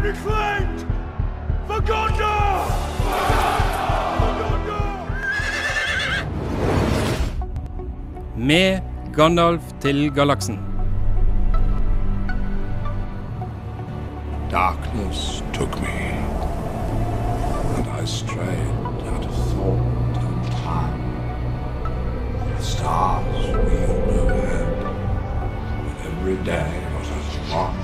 land be claimed for Gondor! For Gondor! Med Gandalf til galaksen. Darkness took me, and I strayed out of thought and time. The stars wheeled overhead, and every day was as long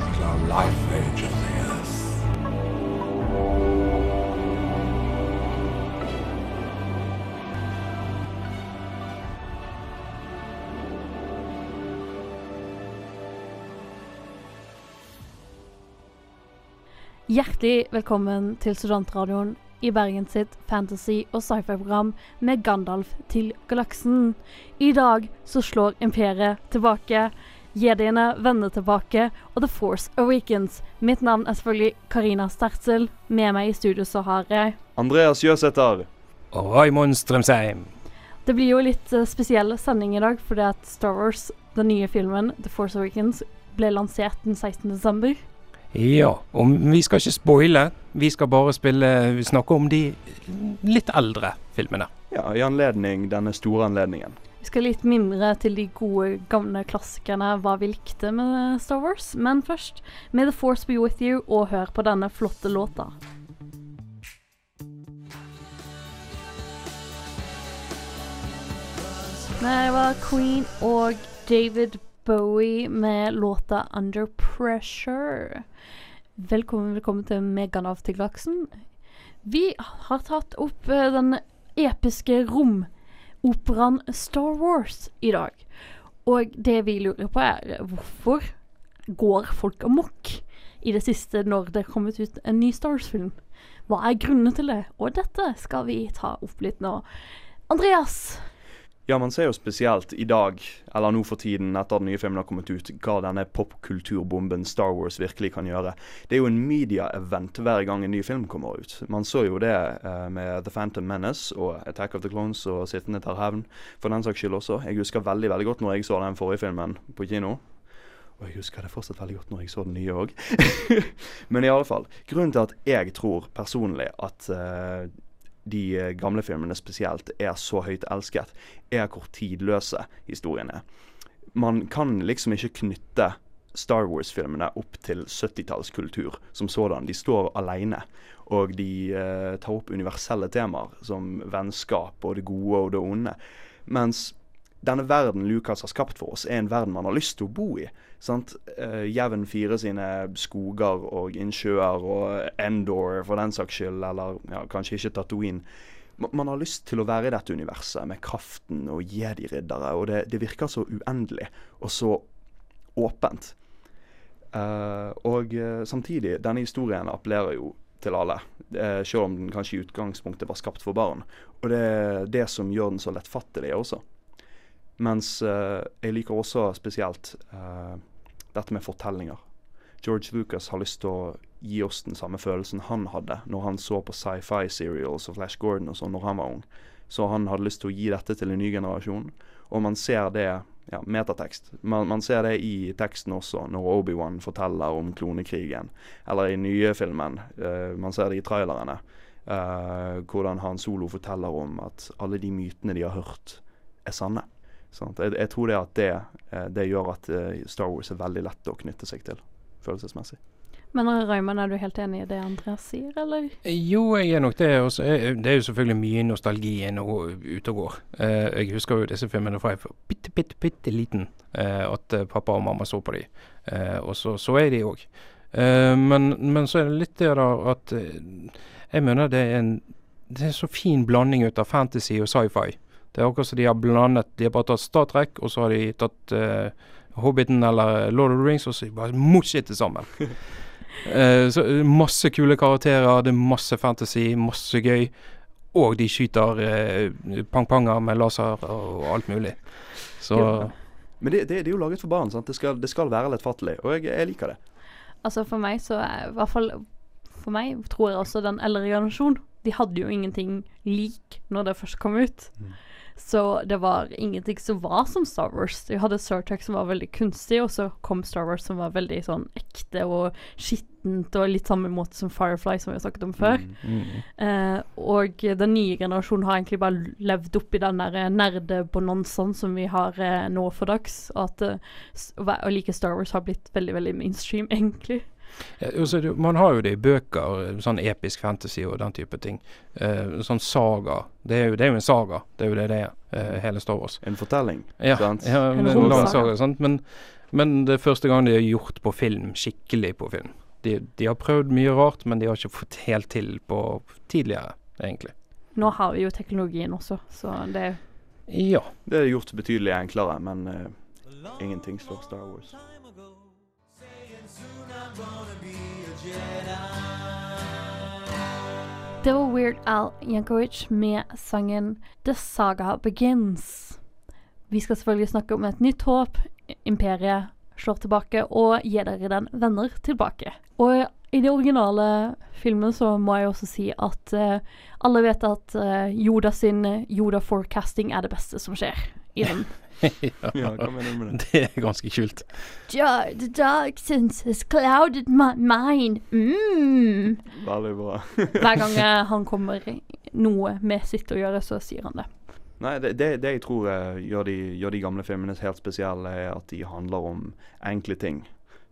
Hjertelig velkommen til Studentradioen i Bergen sitt fantasy- og sci-fi-program med Gandalf til galaksen. I dag så slår imperiet tilbake. Jediene vender tilbake, og The Force Awakens. Mitt navn er selvfølgelig Karina Stertzel. Med meg i studio så har jeg Andreas Jøsæter. Og Raymond Strømsheim. Det blir jo litt eh, spesiell sending i dag, fordi at Star Wars, den nye filmen The Force Awakens, ble lansert den 16. Ja, og vi skal ikke spoile. Vi skal bare spille, snakke om de litt eldre filmene. Ja, I anledning denne store anledningen. Vi skal litt mindre til de gode, gamle klassikerne, hva vi likte med Star Wars. Men først, May the Force be with you, og hør på denne flotte låta. Det var Queen og David Bowie med låta 'Under Pressure'. Velkommen, velkommen til Meganav Galaksen. Vi har tatt opp eh, den episke romoperaen Star Wars i dag. Og det vi lurer på er hvorfor går folk amok i det siste når det er kommet ut en ny Star Wars-film? Hva er grunnene til det? Og dette skal vi ta opp litt nå. Andreas, Ja, man ser jo spesielt i dag, eller nå for tiden etter at den nye filmen har kommet ut, hva denne popkulturbomben Star Wars virkelig kan gjøre. Det er jo en media-event hver gang en ny film kommer ut. Man så jo det eh, med The Phantom Menace og Attack of the Clones og Sittende tar hevn, for den saks skyld også. Jeg husker veldig veldig godt når jeg så den forrige filmen på kino. Og jeg husker det fortsatt veldig godt når jeg så den nye òg. Men i alle fall. Grunnen til at jeg tror personlig at eh, de eh, gamle filmene spesielt er så høyt elsket, er hvor tidløse historiene er. Man kan liksom ikke knytte Star Wars-filmene opp til 70-tallskultur som sådan. De står alene. Og de eh, tar opp universelle temaer som vennskap og det gode og det onde. Mens denne verden Lucas har skapt for oss, er en verden man har lyst til å bo i. Sant? Uh, Jevn fire sine skoger og innsjøer og Endor for den saks skyld, eller ja, kanskje ikke Tatooine. Man har lyst til å være i dette universet med kraften og jedi-riddere, og det, det virker så uendelig og så åpent. Uh, og eh, samtidig, denne historien appellerer jo til alle, uh, selv om den kanskje i utgangspunktet var skapt for barn. Og det er det som gjør den så lettfattelig også. Mens eh, jeg liker også spesielt eh, dette med fortellinger. George Lucas har lyst til å gi oss den samme følelsen han hadde når han så på sci-fi serials og Flash Gordon og sånn når han var ung. Så han hadde lyst til å gi dette til en ny generasjon. Og man ser det ja, metatekst. Man, man ser det i teksten også, når Obi-Wan forteller om klonekrigen. Eller i nye filmen. Uh, man ser det i trailerne. Uh, hvordan Han Solo forteller om at alle de mytene de har hørt, er sanne. Sant? Jeg, jeg tror det at det, eh, det gjør at eh, Star Wars er veldig lett å knytte seg til, følelsesmessig. men Raymond, er du helt enig i det Andreas sier, eller? Jo, jeg er nok det. Også. Det er jo selvfølgelig mye nostalgi inne og ute og går. Eh, jeg husker jo disse filmene fra jeg var bitte, bitte, bitte liten. eh, at eh, pappa og mamma så på de. Eh, og så så jeg de òg. men, men så er det litt det da at eh, jeg mener det er en det er en så fin blanding ut av fantasy og sci-fi. Det er akkurat som de har blandet De har bare tatt Star Trek, og så har de tatt uh, Hobbiten eller Lord of the Rings, og så bare mosjet det sammen. uh, så eh, Masse kule karakterer, det er masse fantasy, masse gøy. Og de skyter uh, pang-panger med laser og alt mulig. Så ja. Men det, det, det er jo laget for barn. sant? Det skal, det skal være lettfattelig, og jeg, jeg liker det. Altså For meg så er i hvert fall For meg tror jeg også den eldre generasjon De hadde jo ingenting lik når det først kom ut. Mm. Så det var ingenting som var som Star Wars. De hadde Star Trek som var veldig kunstig, og så kom Star Wars som var veldig sånn ekte og skittent, og litt samme måte som Firefly, som vi har snakket om før. Mm. Eh, og den nye generasjonen har egentlig bare levd opp i den der nerdebonanzaen som vi har eh, nå for dags. Og at eh, å like Star Wars har blitt veldig, veldig mainstream, egentlig. Ja, altså, man har jo det i bøker, sånn episk fantasy og den type ting. Eh, sånn saga. Det er, jo, det er jo en saga. Det er jo det det er, eh, hele Star Wars. En fortelling. Ja, Sant? ja En en lang lang saga. saga. Sant? Men, men det er første gang de har gjort på film, skikkelig på film. De, de har prøvd mye rart, men de har ikke fått helt til på tidligere, egentlig. Nå har vi jo teknologien også, så det er Ja. Det er gjort betydelig enklere, men uh, ingenting står Star Wars. Det var Weird Al Yankovic med sangen The Saga Begins. Vi skal selvfølgelig snakke om et nytt håp. Imperiet slår tilbake og gir dere den venner tilbake. Og i den originale filmen så må jeg også si at uh, alle vet at uh, Yoda sin Yoda forecasting er det beste som skjer i den. Ja, hva mener du med det? Det er ganske kult. The dark sense has clouded my mind. Mm. Veldig bra. Hver gang eh, han kommer noe med sitt å gjøre, så sier han det. Nei, det, det, det jeg tror eh, gjør, de, gjør de gamle filmene helt spesielle, er at de handler om enkle ting.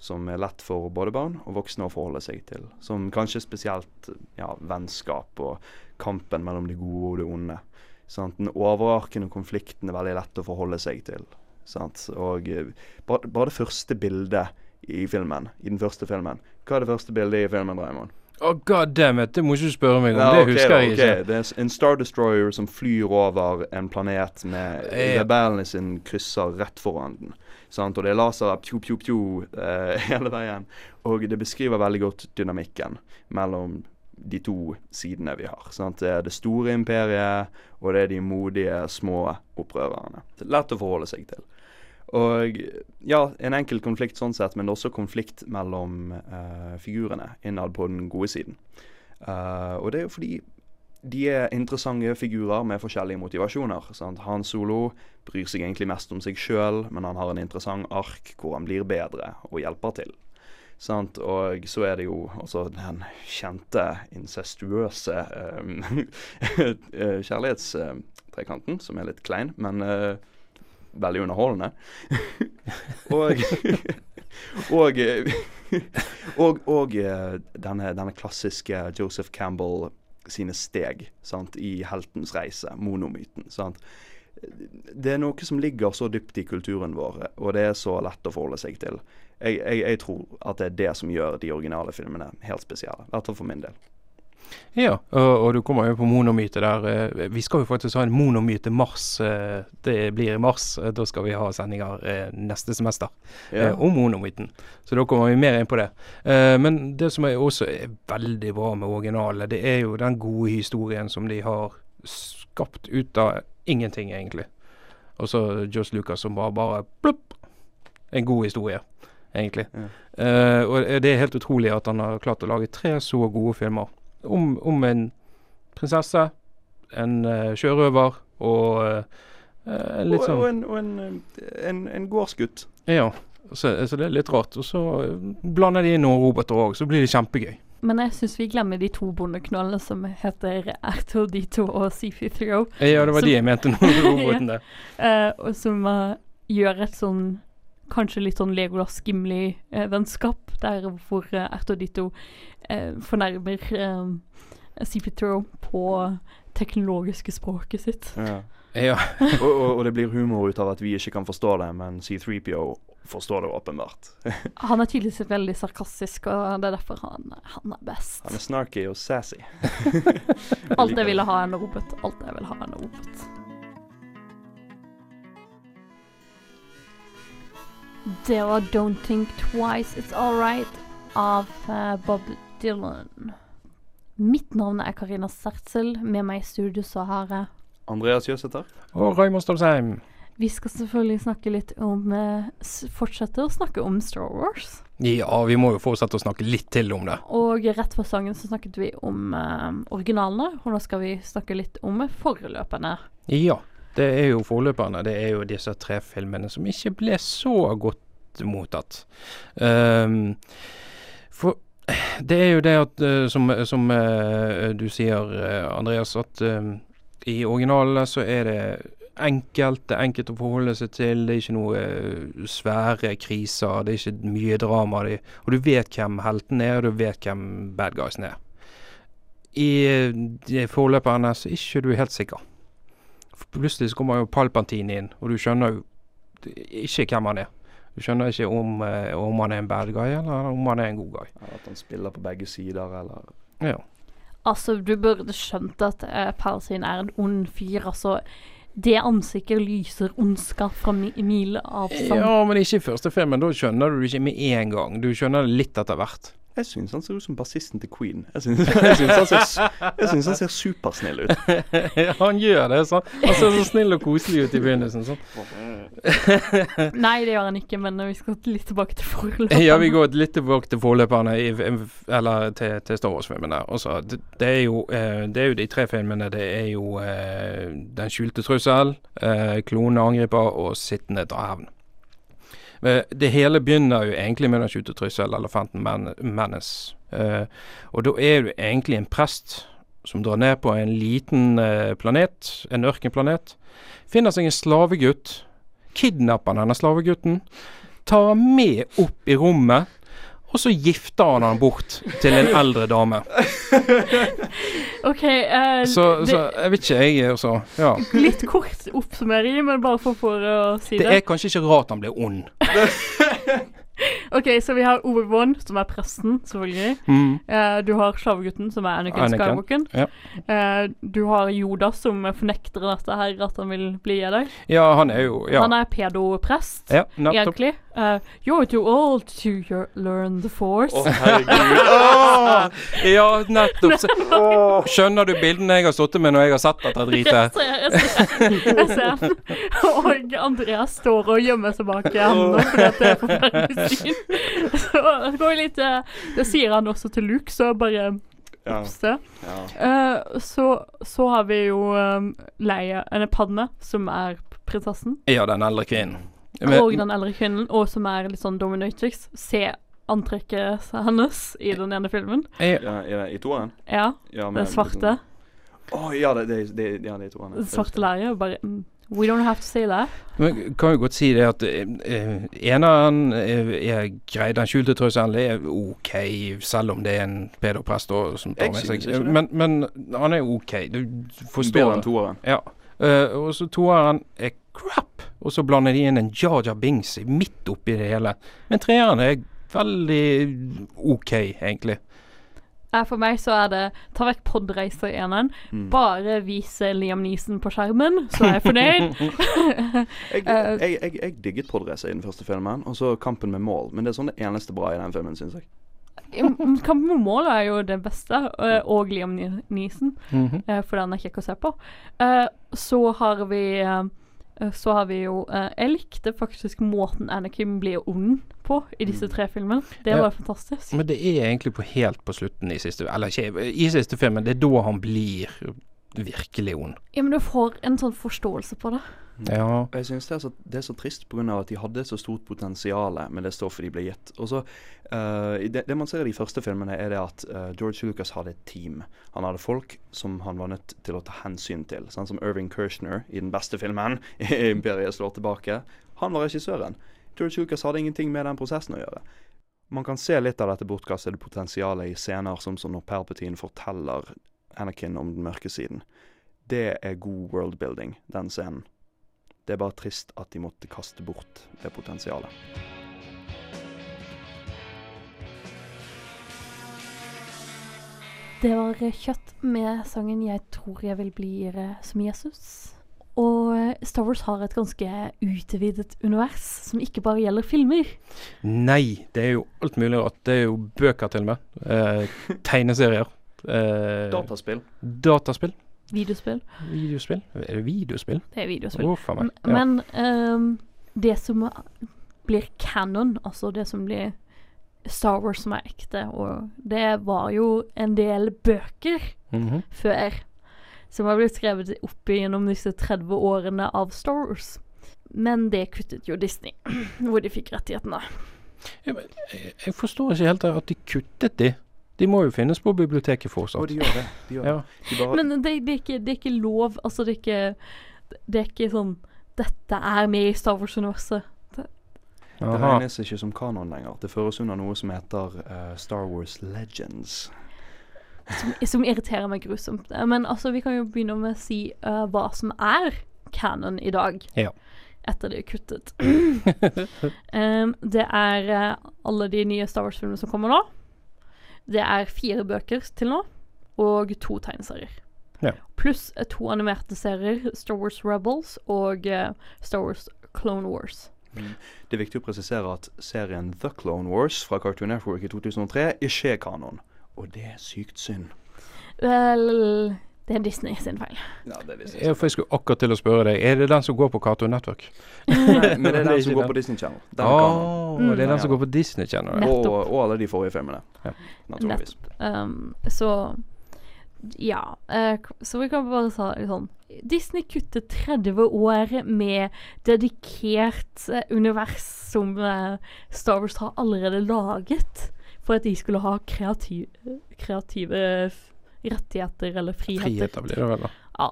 Som er lett for både barn og voksne å forholde seg til. Som kanskje spesielt ja, vennskap og kampen mellom det gode og det onde. Sant? Den overarkende konflikten er veldig lett å forholde seg til. Sant? Og eh, bare, bare det første bildet i filmen, i den første filmen Hva er det første bildet i filmen, Raymond? Oh, god damn it, det må ikke du spørre meg om. Ja, det okay, husker jeg okay. ikke. Det er en Star Destroyer som flyr over en planet med Ja. rebellene sin krysser rett foran den. Sant? Og det er laser pju, pju, pju eh, hele veien. Og det beskriver veldig godt dynamikken mellom de to sidene vi har. Sant? Det er det store imperiet, og det er de modige, små opprørerne. Lett å forholde seg til. Og ja, en enkel konflikt sånn sett, men det er også konflikt mellom uh, figurene innad på den gode siden. Uh, og det er jo fordi de er interessante figurer med forskjellige motivasjoner. Sant? Han Solo bryr seg egentlig mest om seg sjøl, men han har en interessant ark hvor han blir bedre og hjelper til. Sant? Og så er det jo også den kjente incestuøse eh, kjærlighetstrekanten, som er litt klein, men eh, veldig underholdende. og og, eh, og, og eh, denne, denne klassiske Joseph Campbell sine steg sant, i heltens reise, monomyten. Sant? Det er noe som ligger så dypt i kulturen vår, og det er så lett å forholde seg til. Jeg, jeg, jeg tror at det er det som gjør de originale filmene helt spesielle. I hvert fall for min del. Ja, og, og du kommer jo på monomyte der. eh, Vi skal jo faktisk ha en monomyte mars. eh, Det blir i mars. Eh, Da skal vi ha sendinger neste semester Ja. om monomyten. Så da kommer vi mer inn på det. Men det som er også er veldig bra med originale, det er jo den gode historien som de har skapt ut av ingenting, egentlig. Og så Josh Lucas som bare bare plopp. En god historie, egentlig. Ja. Uh, og det er helt utrolig at han har klart å lage tre så gode filmer om, om en prinsesse, en uh, sjørøver og uh, litt sånn og, en, og en, en, en gårdsgutt. Ja, så, så det er litt rart. Og så blander de inn noen roboter òg, så blir det kjempegøy. Men jeg syns vi glemmer de to bondeknollene som heter R2D2 og CP3O. Ja, det var som, de jeg mente nå, ja, uh, og som uh, gjør et sånn kanskje litt sånn Legolas Gimli-vennskap, der hvor uh, R2D2 eh, fornærmer uh, CP3O på teknologiske språket sitt. Ja. Ja. og, og, og det blir humor ut av at vi ikke kan forstå det, men C3PO forstår det åpenbart. Han er tydeligvis veldig sarkastisk, og det er derfor han, han er best. Han er snarky og sassy. Alt jeg ville ha er en robot. Alt jeg vil ha er en robot. Det var Don't Think Twice It's Alright av eh, Bob Dylan. Mitt navn er Karina Sertzel. Med meg i studio så har jeg Andreas Jøsæter. Og Raymond Stabsheim. Vi skal selvfølgelig snakke litt om eh, Fortsette å snakke om Star Wars. Ja, vi må jo fortsette å snakke litt til om det. Og rett før sangen så snakket vi om eh, originalene, og nå skal vi snakke litt om foreløperne. Ja. det er jo forløperne. Det er jo disse tre filmene som ikke ble så godt mottatt. Um, for det er jo det at, eh, som, som eh, du sier, Andreas, at eh, i originalene så er det enkelt. Det er enkelt å forholde seg til. Det er ikke noe eh, svære kriser. Det er ikke mye drama. Og du vet hvem helten er, og du vet hvem bad guysen er. I eh, forløperne så er ikke du helt sikker. For Plutselig så kommer jo Palpatine inn, og du skjønner jo ikke hvem han er. Du skjønner ikke om, eh, om han er en bad guy, eller om han er en god guy. Eller At han spiller på begge sider, eller Ja. Altså, du burde skjønt at uh, Palsin er en ond fyr. Altså, det ansiktet lyser ondskap fra mi mil avstand. ja, men ikke i første filmen. Da skjønner du det ikke med en gang. Du skjønner det litt etter hvert. Jeg syns han ser ut som bassisten til Queen. Jeg syns, han, ser, han ser supersnill ut. han gjør det. Sånn. Han ser så snill og koselig ut i begynnelsen. Så. Nei, det gjør han ikke, men vi skal litt tilbake til forløperne. Ja, vi går litt tilbake til forløperne, i, eller til, til Star Wars-filmene. Det, det, er jo, eh, det er jo de tre filmene. Det er jo eh, Den skjulte trussel, eh, Klonene angriper og Sittende hevn. Eh, Det hele begynner jo egentlig med Den skjulte trusselen, elefanten. Menace. Eh, og da er du egentlig en prest som drar ned på en liten eh, planet, en ørkenplanet. Finner seg en slavegutt. Kidnapper denne slavegutten. Tar med opp i rommet. Og så gifter han han bort til en eldre dame. OK, Uh, Så, så jeg vet ikke, jeg også. Ja. litt kort oppsummering, men bare for, for å si Det det. er kanskje ikke rart han blir ond. OK, så vi har Obi-Wan, som er presten, selvfølgelig. Mm. Uh, du har slavegutten, som er Anakin, Anakin, Skywalker. ja. Uh, du har Yoda, som fornekter dette her, at han vil bli Jedi. Ja, han er jo Ja, Han er pedoprest, ja egentlig. Uh, you're too old to your- learn the force. Å, herregud. Ja, nettopp. Så- Skjønner du bildene jeg har sittet med når jeg har sett dette Jeg dritet? ser, jeg ser, jeg ser. Og Andreas står og gjemmer seg bak hendene fordi at det er forferdelig syn. Så det går litt eh, Det sier han også til Luke, så bare Ja, se. ja. Eh, så, så har vi jo um, Leia, eller Padme, som er prinsessen. Ja, den eldre kvinnen. og den eldre kvinnen, og som er litt sånn dominatrix. Se antrekket hennes i den ene filmen. ja i, I toeren? Ja, Ja, det svarte. Å ja, det, det, det, ja, det er i toeren. Det svarte læret. Bare mm, We don't have to say that. Men kan jo godt si det at uh, eneren uh, er grei. Den skjulte trusselen er OK, selv om det er en pedoprest som tar med seg. Men, men han er OK. Du forstår. Bedre enn toeren. Ja. Uh, og så toeren er crap. Og så blander de inn en Jar Binks midt oppi det hele. Men treeren er veldig OK, egentlig. Eh, For meg så er det ta vekk podreiser i eneren. Mm. Bare vise Liam Neeson på skjermen, så er jeg fornøyd. Jeg, Eh, jeg, jeg, jeg digget podreiser i den første filmen, og så Kampen med mål. Men det er sånn det eneste bra i den filmen, syns jeg. Kampen med mål er jo det beste, eh, og Liam Neeson, mm -hmm. for den er kjekk å se på. Eh, Så har vi eh, så har vi jo eh, Jeg likte faktisk måten Anakin blir ond på i disse tre filmene. Det Ja. var fantastisk. Men det er egentlig på helt på slutten i siste Eller ikke i siste filmen. Det er da han blir virkelig ond. Ja, men du får en sånn forståelse på det. Ja. Og Jeg synes det er så, det er så trist pga. at de hadde så stort potensial med det stoffet de ble gitt. Og så, uh, det, det man ser i de første filmene, er det at uh, George Lucas hadde et team. Han hadde folk som han var nødt til å ta hensyn til. Sånn som Irving Kershner i den beste filmen, 'Imperiet slår tilbake'. Han var regissøren. George Lucas hadde ingenting med den prosessen å gjøre. Man kan se litt av dette bortkastede potensialet i scener som, som når Palpatine forteller Anakin om den mørke siden. Det er god worldbuilding, den scenen. Det er bare trist at de måtte kaste bort det potensialet. Det var kjøtt med sangen 'Jeg tror jeg vil bli som Jesus'. Og Star Wars har et ganske utvidet univers, som ikke bare gjelder filmer. Nei, det er jo alt mulig rart. Det er jo bøker til og med. Eh, tegneserier. Eh, Dataspill. dataspill. Videospill. Videospill. Er det videospill? Det er videospill. Oh. M- Men um, det som blir canon, altså det som blir Star Wars som er ekte, og det var jo en del bøker mm -hmm. før. som har blitt skrevet opp gjennom disse 30 årene av Star Wars. Men det kuttet jo Disney, hvor de fikk rettighetene. Jeg, jeg forstår ikke helt at de kuttet de. De må jo finnes på biblioteket Og fortsatt. de gjør det. De gjør Ja. det. De bare, Men det, det, er ikke, det er ikke lov. Altså, det er ikke Det er ikke sånn Dette er med i Star Wars-universet. det regnes ikke som kanon lenger. Det føres under noe som heter uh, Star Wars Legends. Som, som irriterer meg grusomt. Eh, Men altså, vi kan jo begynne med å si uh, hva som er canon i dag. Ja. Etter det er kuttet. um, det er uh, alle de nye Star Wars-filmene som kommer nå. Det er fire bøker til nå, og to tegneserier. Ja. Pluss eh, to animerte serier, Star Wars Rebels og uh, Star Wars Clone Wars. Det er viktig å presisere at serien The Clone Wars fra Cartoon Network i 2003 ikke er kanon. Og det er sykt synd. Vel Det er Disney sin feil. Ja, det er Disney jeg skulle akkurat til å spørre deg, er det den som går på Cartoon Network? Nei, men det er den som går på Disney Channel. Den oh. Mm. det er den som går på Disney Channel. ja. Og, og alle de forrige filmene. Ja. Naturligvis. Um, så ja. Uh, så vi kan bare si sånn Disney kuttet 30 år med dedikert eh, univers som uh, Star Wars har allerede laget, for at de skulle ha kreativ, kreative rettigheter eller friheter. Friheter blir det vel, da. Ja.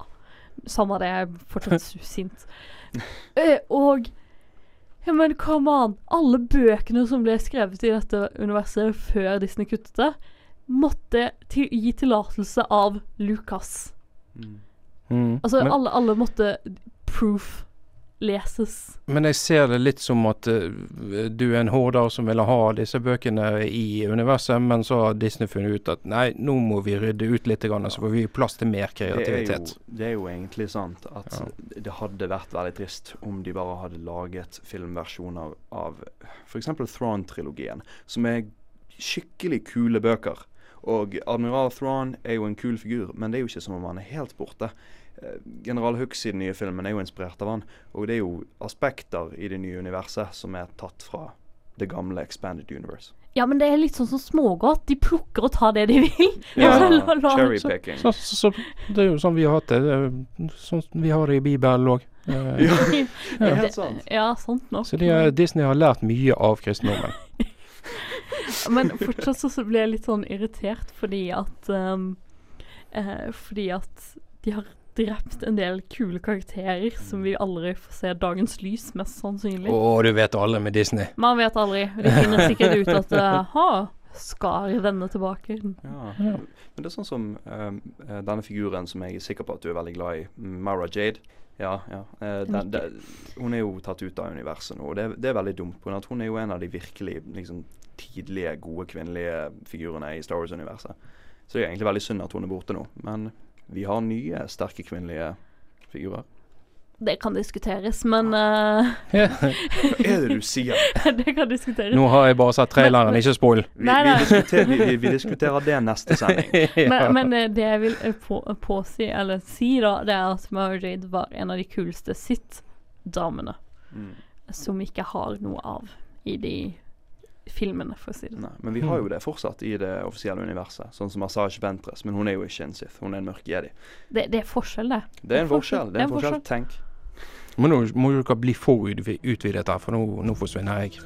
Samme det, jeg er fortsatt sint. Eh, og ja, men come on. Alle bøkene som ble skrevet i dette universet før Disney kuttet det, måtte til, gi tillatelse av Lucas. Mm. Mm. Altså, men, alle, alle måtte proof leses. men jeg ser det litt som at uh, du er en horder som ville ha disse bøkene i universet, men så har Disney funnet ut at nei, nå må vi rydde ut litt, grann, så får vi plass til mer Det er, jo, kreativitet. det er jo egentlig sant at Ja. det hadde vært veldig trist om de bare hadde laget filmversjoner av f.eks. Thrawn-trilogien, som er skikkelig kule bøker. Og Admiral Thrawn er jo en kul figur, men det er jo ikke som om han er helt borte. Eh, General Hux i den nye filmen er jo inspirert av han, og det er jo aspekter i det nye universet som er tatt fra det gamle Expanded Universe. Ja, men det er litt sånn som smågodt. De plukker og tar det de vil. Ja, la- la- Cherrypicking. Så, så, så det er jo sånn vi har hatt det. det. er Sånn vi har det i Bibelen òg. Ja, det er helt sant. Ja, sant nok. Så de, er- Disney har lært mye av kristendommen. Men fortsatt så, så blir jeg litt sånn irritert fordi at um, eh, Fordi at de har drept en del kule karakterer som vi aldri får se dagens lys, mest sannsynlig. Å, du vet alle med Disney. Man vet aldri. De finner sikkert ut at uh, Ha, skar denne tilbake. Ja. Ja. Men det er sånn som eh, eh, denne figuren som jeg er sikker på at du er veldig glad i, Mara Jade. Ja, ja. Uh, den, den, hun er jo tatt ut av universet nå, og det, det er veldig dumt. På grunn av at hun er jo en av de virkelig liksom, tidlige, gode kvinnelige figurene i Star Wars-universet. Så det er egentlig veldig synd at hun er borte nå. Men vi har nye, sterke kvinnelige figurer. Det kan diskuteres, men uh, Hva er det du sier? Det kan diskuteres. Nå har jeg bare sett traileren, Men- ikke spoil. Vi, vi, diskuterer, vi, vi, diskuterer det neste sending. Men, men eh, det jeg vil eh, på, påsi, eller si da, det er at Mary Jade var en av de kuleste sitt-damene. Mm. Som vi ikke har noe av i de filmene, for å si det sånn. Men vi har jo det fortsatt i det offisielle universet. Sånn som Asaj Ventress, men hun er jo ikke en Sith. Hun er en mørk jedi. Det, det er forskjell, det. Det er en forskjell. Det er en forskjell. Tenk. Men nå må dere bli for utvi- utvidet her, for nå, nå forsvinner jeg.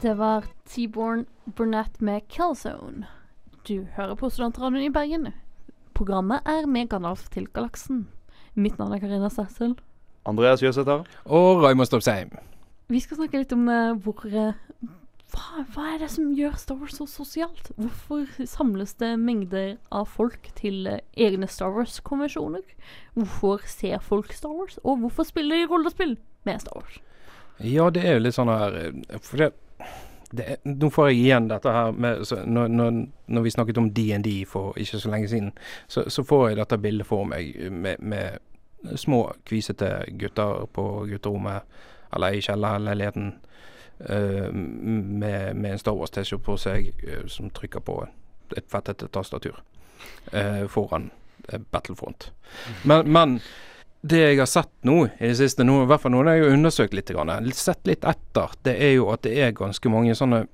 Det var T-Born Burnett med Killzone. Du hører på Studentradioen i Bergen. Programmet er med Gandalf til galaksen. Mitt navn er Karina Sassel. Andreas Jøsæter. Og Raymond Stopsheim. Vi skal snakke litt om eh, hvor eh, hva, hva er det som gjør Star Wars så sosialt? Hvorfor samles det mengder av folk til eh, egne Star Wars-konvensjoner? Hvorfor ser folk Star Wars? Og hvorfor spiller de rollespill med Star Wars? Ja, det er jo litt sånn her For det, det Nå får jeg igjen dette her med så når, når, når vi snakket om DND for ikke så lenge siden, så, så får jeg dette bildet for meg med, med små, kvisete gutter på gutterommet, eller i kjellerleiligheten, uh, med, med en Star Wars-T-skjorte på seg, uh, som trykker på et fettete tastatur uh, foran Battlefront. Men, men det jeg har sett nå i det siste, nå, i hvert fall nå når jeg har undersøkt litt, grann, sett litt etter, det er jo at det er ganske mange sånne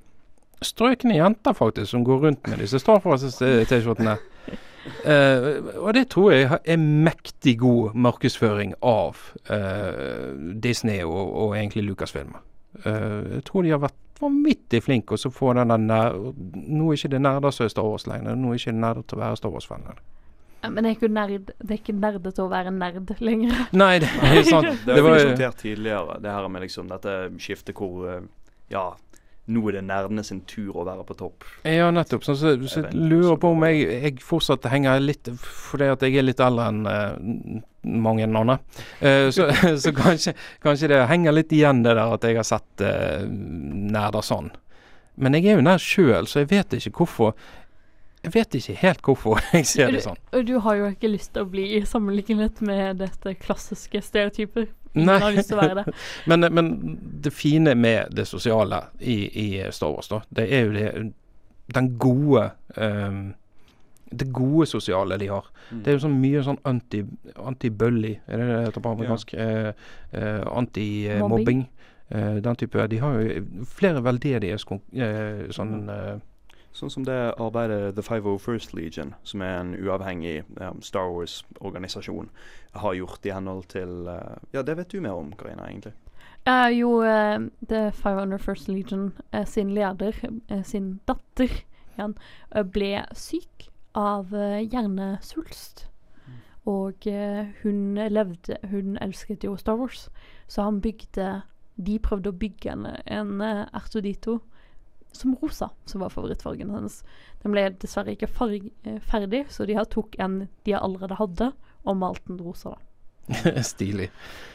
strøkne jenter, faktisk, som går rundt med disse Star Wars-T-skjortene. Uh, og det tror jeg er mektig god markedsføring av uh, Disney og, og egentlig Lucasfilmer. Uh, jeg tror de har vært vanvittig flinke og så få den der nær... Nå er ikke det nerder som er Star Wars lenger. Nå er ikke det nerder til å være Star Wars-fan. lenger. Ja, Men det er ikke nerd Det er ikke nerdete å være nerd lenger. Nei, det er sant. Det Det har vi diskutert tidligere, det her med liksom dette skiftet hvor eh, Ja, nå er det nerdene sin tur å være på topp. Ja, nettopp. Så, så, så Jeg lurer på om jeg, jeg fortsatt henger litt Fordi at jeg er litt eldre enn uh, mange andre. Uh, så, så kanskje, kanskje det henger litt igjen det der at jeg har sett uh, nerder sånn. Men jeg er jo nær sjøl, så jeg vet ikke hvorfor. Jeg vet ikke helt hvorfor jeg ser det sånn. Og du har jo ikke lyst til å bli sammenlignet med dette klassiske stereotyper. Nei. Det. Men, men det fine med det sosiale i, i Star Wars, da, det er jo det Den gode um, Det gode sosiale de har. Mm. Det er jo sånn mye sånn anti, anti-bully, er det det heter på amerikansk? Eh, eh, Anti-mobbing. Eh, den type De har jo flere veldedige Eh, sånn eh, Sånn som det arbeidet The 501st Legion, som er en uavhengig um, Star Wars-organisasjon, har gjort i henhold til uh, Ja, det vet du mer om, Karina, egentlig. Uh, jo, eh, The 501st Legion sin leder, sin datter, igjen, ble syk av hjernesvulst. Og eh, hun levde Hun elsket jo Star Wars, så han bygde De prøvde å bygge en uh, Ertudito som rosa, som var favorittfargen hennes. Den ble dessverre ikke farg, eh, ferdig, så de har tok en de allerede hadde, og malte den rosa. da. stilig.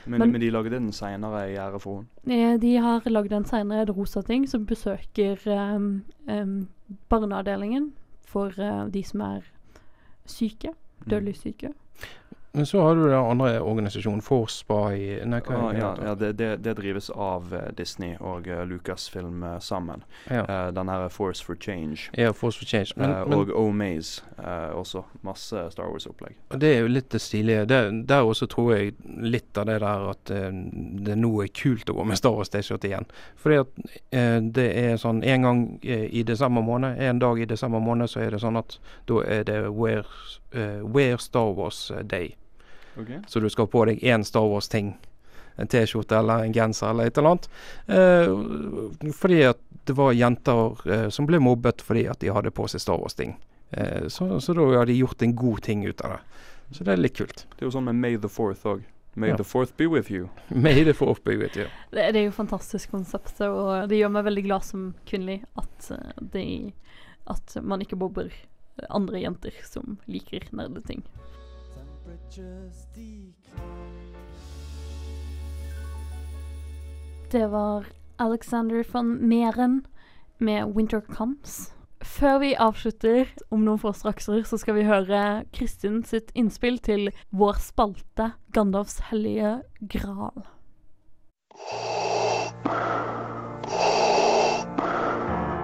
Men, Men- men, de lagde den seinere i ære for henne. Eh, De har lagd en senere et rosa ting som besøker um, um, barneavdelingen for uh, de som er syke. Dødelig syke. Men så har du den andre organisasjonen, Force Spy Nei, hva Ah, ja, ja det, det, det drives av eh, Disney og uh, Lucasfilm eh, sammen. ja. Uh, den her Force for Change. ja, Force for Change. Men, Eh, men og Omaze også. Masse Star Wars-opplegg. Det er jo litt det stilige. Det, der også tror jeg litt av det der at eh, det nå er kult å gå med Star Wars T-skjorte igjen. Fordi at eh, det er sånn en gang i i desember måned, en dag i desember måned, så er det sånn at da er det Where, eh, Wear Star Wars Day. Så du skal ha på deg én Star Wars-ting. En T-skjorte eller en genser eller et eller annet. Eh, fordi at det var jenter eh, som ble mobbet fordi at de hadde på seg Star Wars-ting. Eh, så, så da har de gjort en god ting ut av det. Så det er litt kult. Det er jo sånn med May the Fourth òg. May Ja. the Fourth be with you. May the fourth be with ja. Det, det er jo fantastisk konsept, og det gjør meg veldig glad som kvinnelig at, eh, de, at man ikke bobber andre jenter som liker nerdeting. Det var Alexander von Meren med 'Winter Comes'. Før vi avslutter om noen få strakser, så skal vi høre Kristin sitt innspill til vår spalte 'Gandalfs hellige gral'.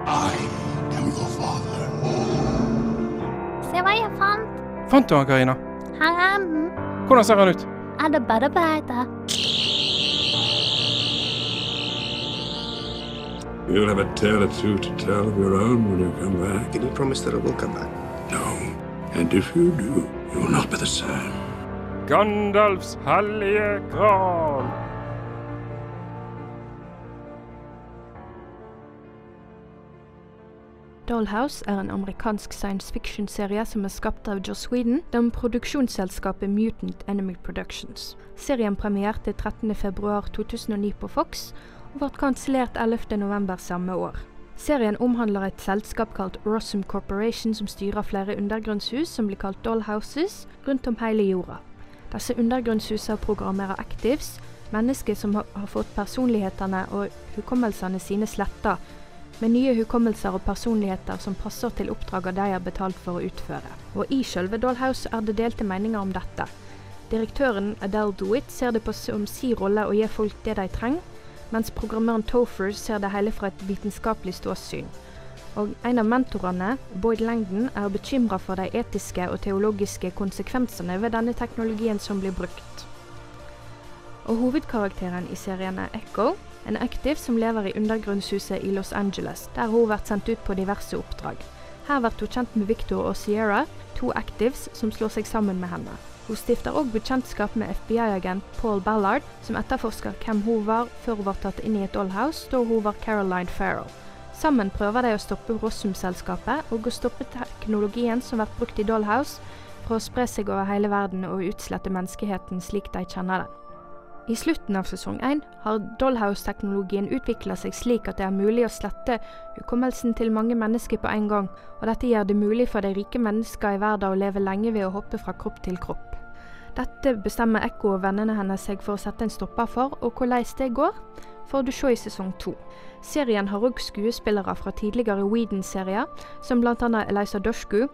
I am your father. Se hva jeg fant. Fant du han, Karina? Her er den. Hvordan ser han ut? Adda badda badda. You'll have a tale or two to tell of your own when you come back. Can you promise that I will come back? No. And if you do, you will not be the same. Gandalfs hellige gral. Dollhouse er en amerikansk science fiction-serie som er skapt av Joss Whedon, den produksjonsselskapet Mutant Enemy Productions. Serien premierte 13.2.2009 på Fox, og ble kansellert 11.11. samme år. Serien omhandler et selskap kalt Rossum Corporation som styrer flere undergrunnshus som blir kalt Dollhouses rundt om hele jorda. Disse undergrunnshusene programmerer actives, mennesker som har, fått personlighetene og hukommelsene sine sletta med nye hukommelser og personligheter som passer til oppdragene de er betalt for å utføre. Og i selve Dollhouse er det delte meninger om dette. Direktøren Adele DeWitt ser det på som si rolle å gi folk det de trenger, mens programmøren Topher ser det hele fra et vitenskapelig ståsyn. Og en av mentorene, Boyd Langdon, er bekymra for de etiske og teologiske konsekvensene ved denne teknologien som blir brukt. Og hovedkarakteren i serien er Echo, en active som lever i undergrunnshuset i Los Angeles, der hun blir sendt ut på diverse oppdrag. Her blir hun kjent med Victor og Sierra, to actives som slår seg sammen med henne. Hun stifter òg bekjentskap med FBI-agent Paul Ballard, som etterforsker hvem hun var før hun var tatt inn i et dollhouse da hun var Caroline Farrell. Sammen prøver de å stoppe Rossum-selskapet og å stoppe teknologien som blir brukt i Dollhouse, for å spre seg over hele verden og utslette menneskeheten slik de kjenner den. I slutten av sesong 1 har Dollhouse-teknologien utvikla seg slik at det er mulig å slette hukommelsen til mange mennesker på en gang, og dette gjør det mulig for de rike mennesker i verden å leve lenge ved å hoppe fra kropp til kropp. Dette bestemmer Ekko og vennene hennes seg for å sette en stopper for, og hvordan det går, får du se i sesong to. Serien har òg skuespillere fra tidligere Whedon-serier, som bl.a. Eliza Doshku,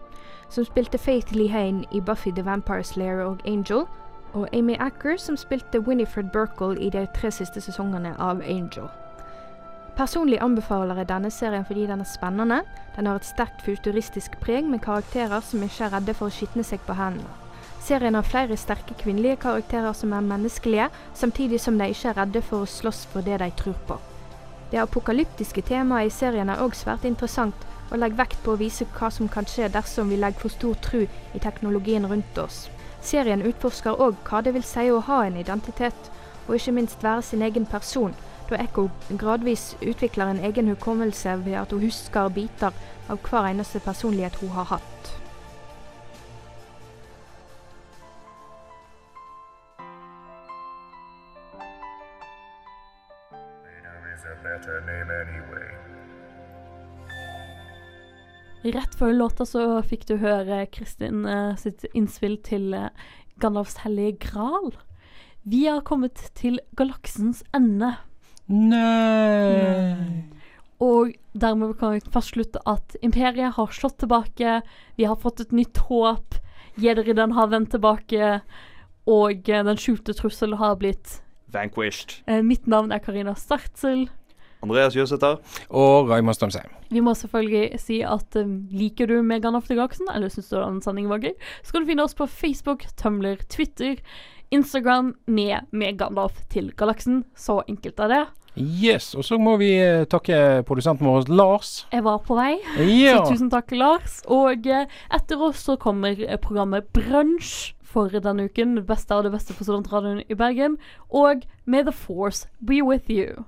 som spilte Faith Lehane i Buffy the Vampire Slayer og Angel, og Amy Acker, som spilte Winifred Burkle i de tre siste sesongene av Angel. Personlig anbefaler jeg denne serien fordi den er spennende. Den har et sterkt futuristisk preg med karakterer som ikke er redde for å skitne seg på hendene. Serien har flere sterke kvinnelige karakterer som er menneskelige, samtidig som de ikke er redde for å slåss for det de tror på. Det apokalyptiske temaet i serien er òg svært interessant, og legger vekt på å vise hva som kan skje dersom vi legger for stor tro i teknologien rundt oss. Serien utforsker òg hva det vil si å ha en identitet, og ikke minst være sin egen person, da Echo gradvis utvikler en egen hukommelse ved at hun husker biter av hver eneste personlighet hun har hatt. Better name anyway. Rett før låta så fikk du høre Kristin uh, sitt innspill til uh, Gandalfs hellige gral. Vi har kommet til galaksens ende, Nei og dermed kan vi fastslutte at imperiet har slått tilbake, vi har fått et nytt håp, Jederidderen har vendt tilbake, og eh, den skjulte trusselen har blitt Vanquished. Mitt navn er Karina Startzel. Andreas Jøsæter. Og Raymond Strømsheim. Vi må selvfølgelig si at um, liker du Megan After Galaksen, eller syns du den sendingen var gøy, så kan du finne oss på Facebook, Tumblr, Twitter, Instagram med Megandalf til galaksen. Så enkelt er det. Yes, og så må vi eh, takke produsenten vår Lars. Jeg var på vei, Ja. så tusen takk, Lars. Og eh, etter oss så kommer eh, programmet Brunsj for denne uken. Det beste av det beste for studentradioen i Bergen. Og May the force be with you.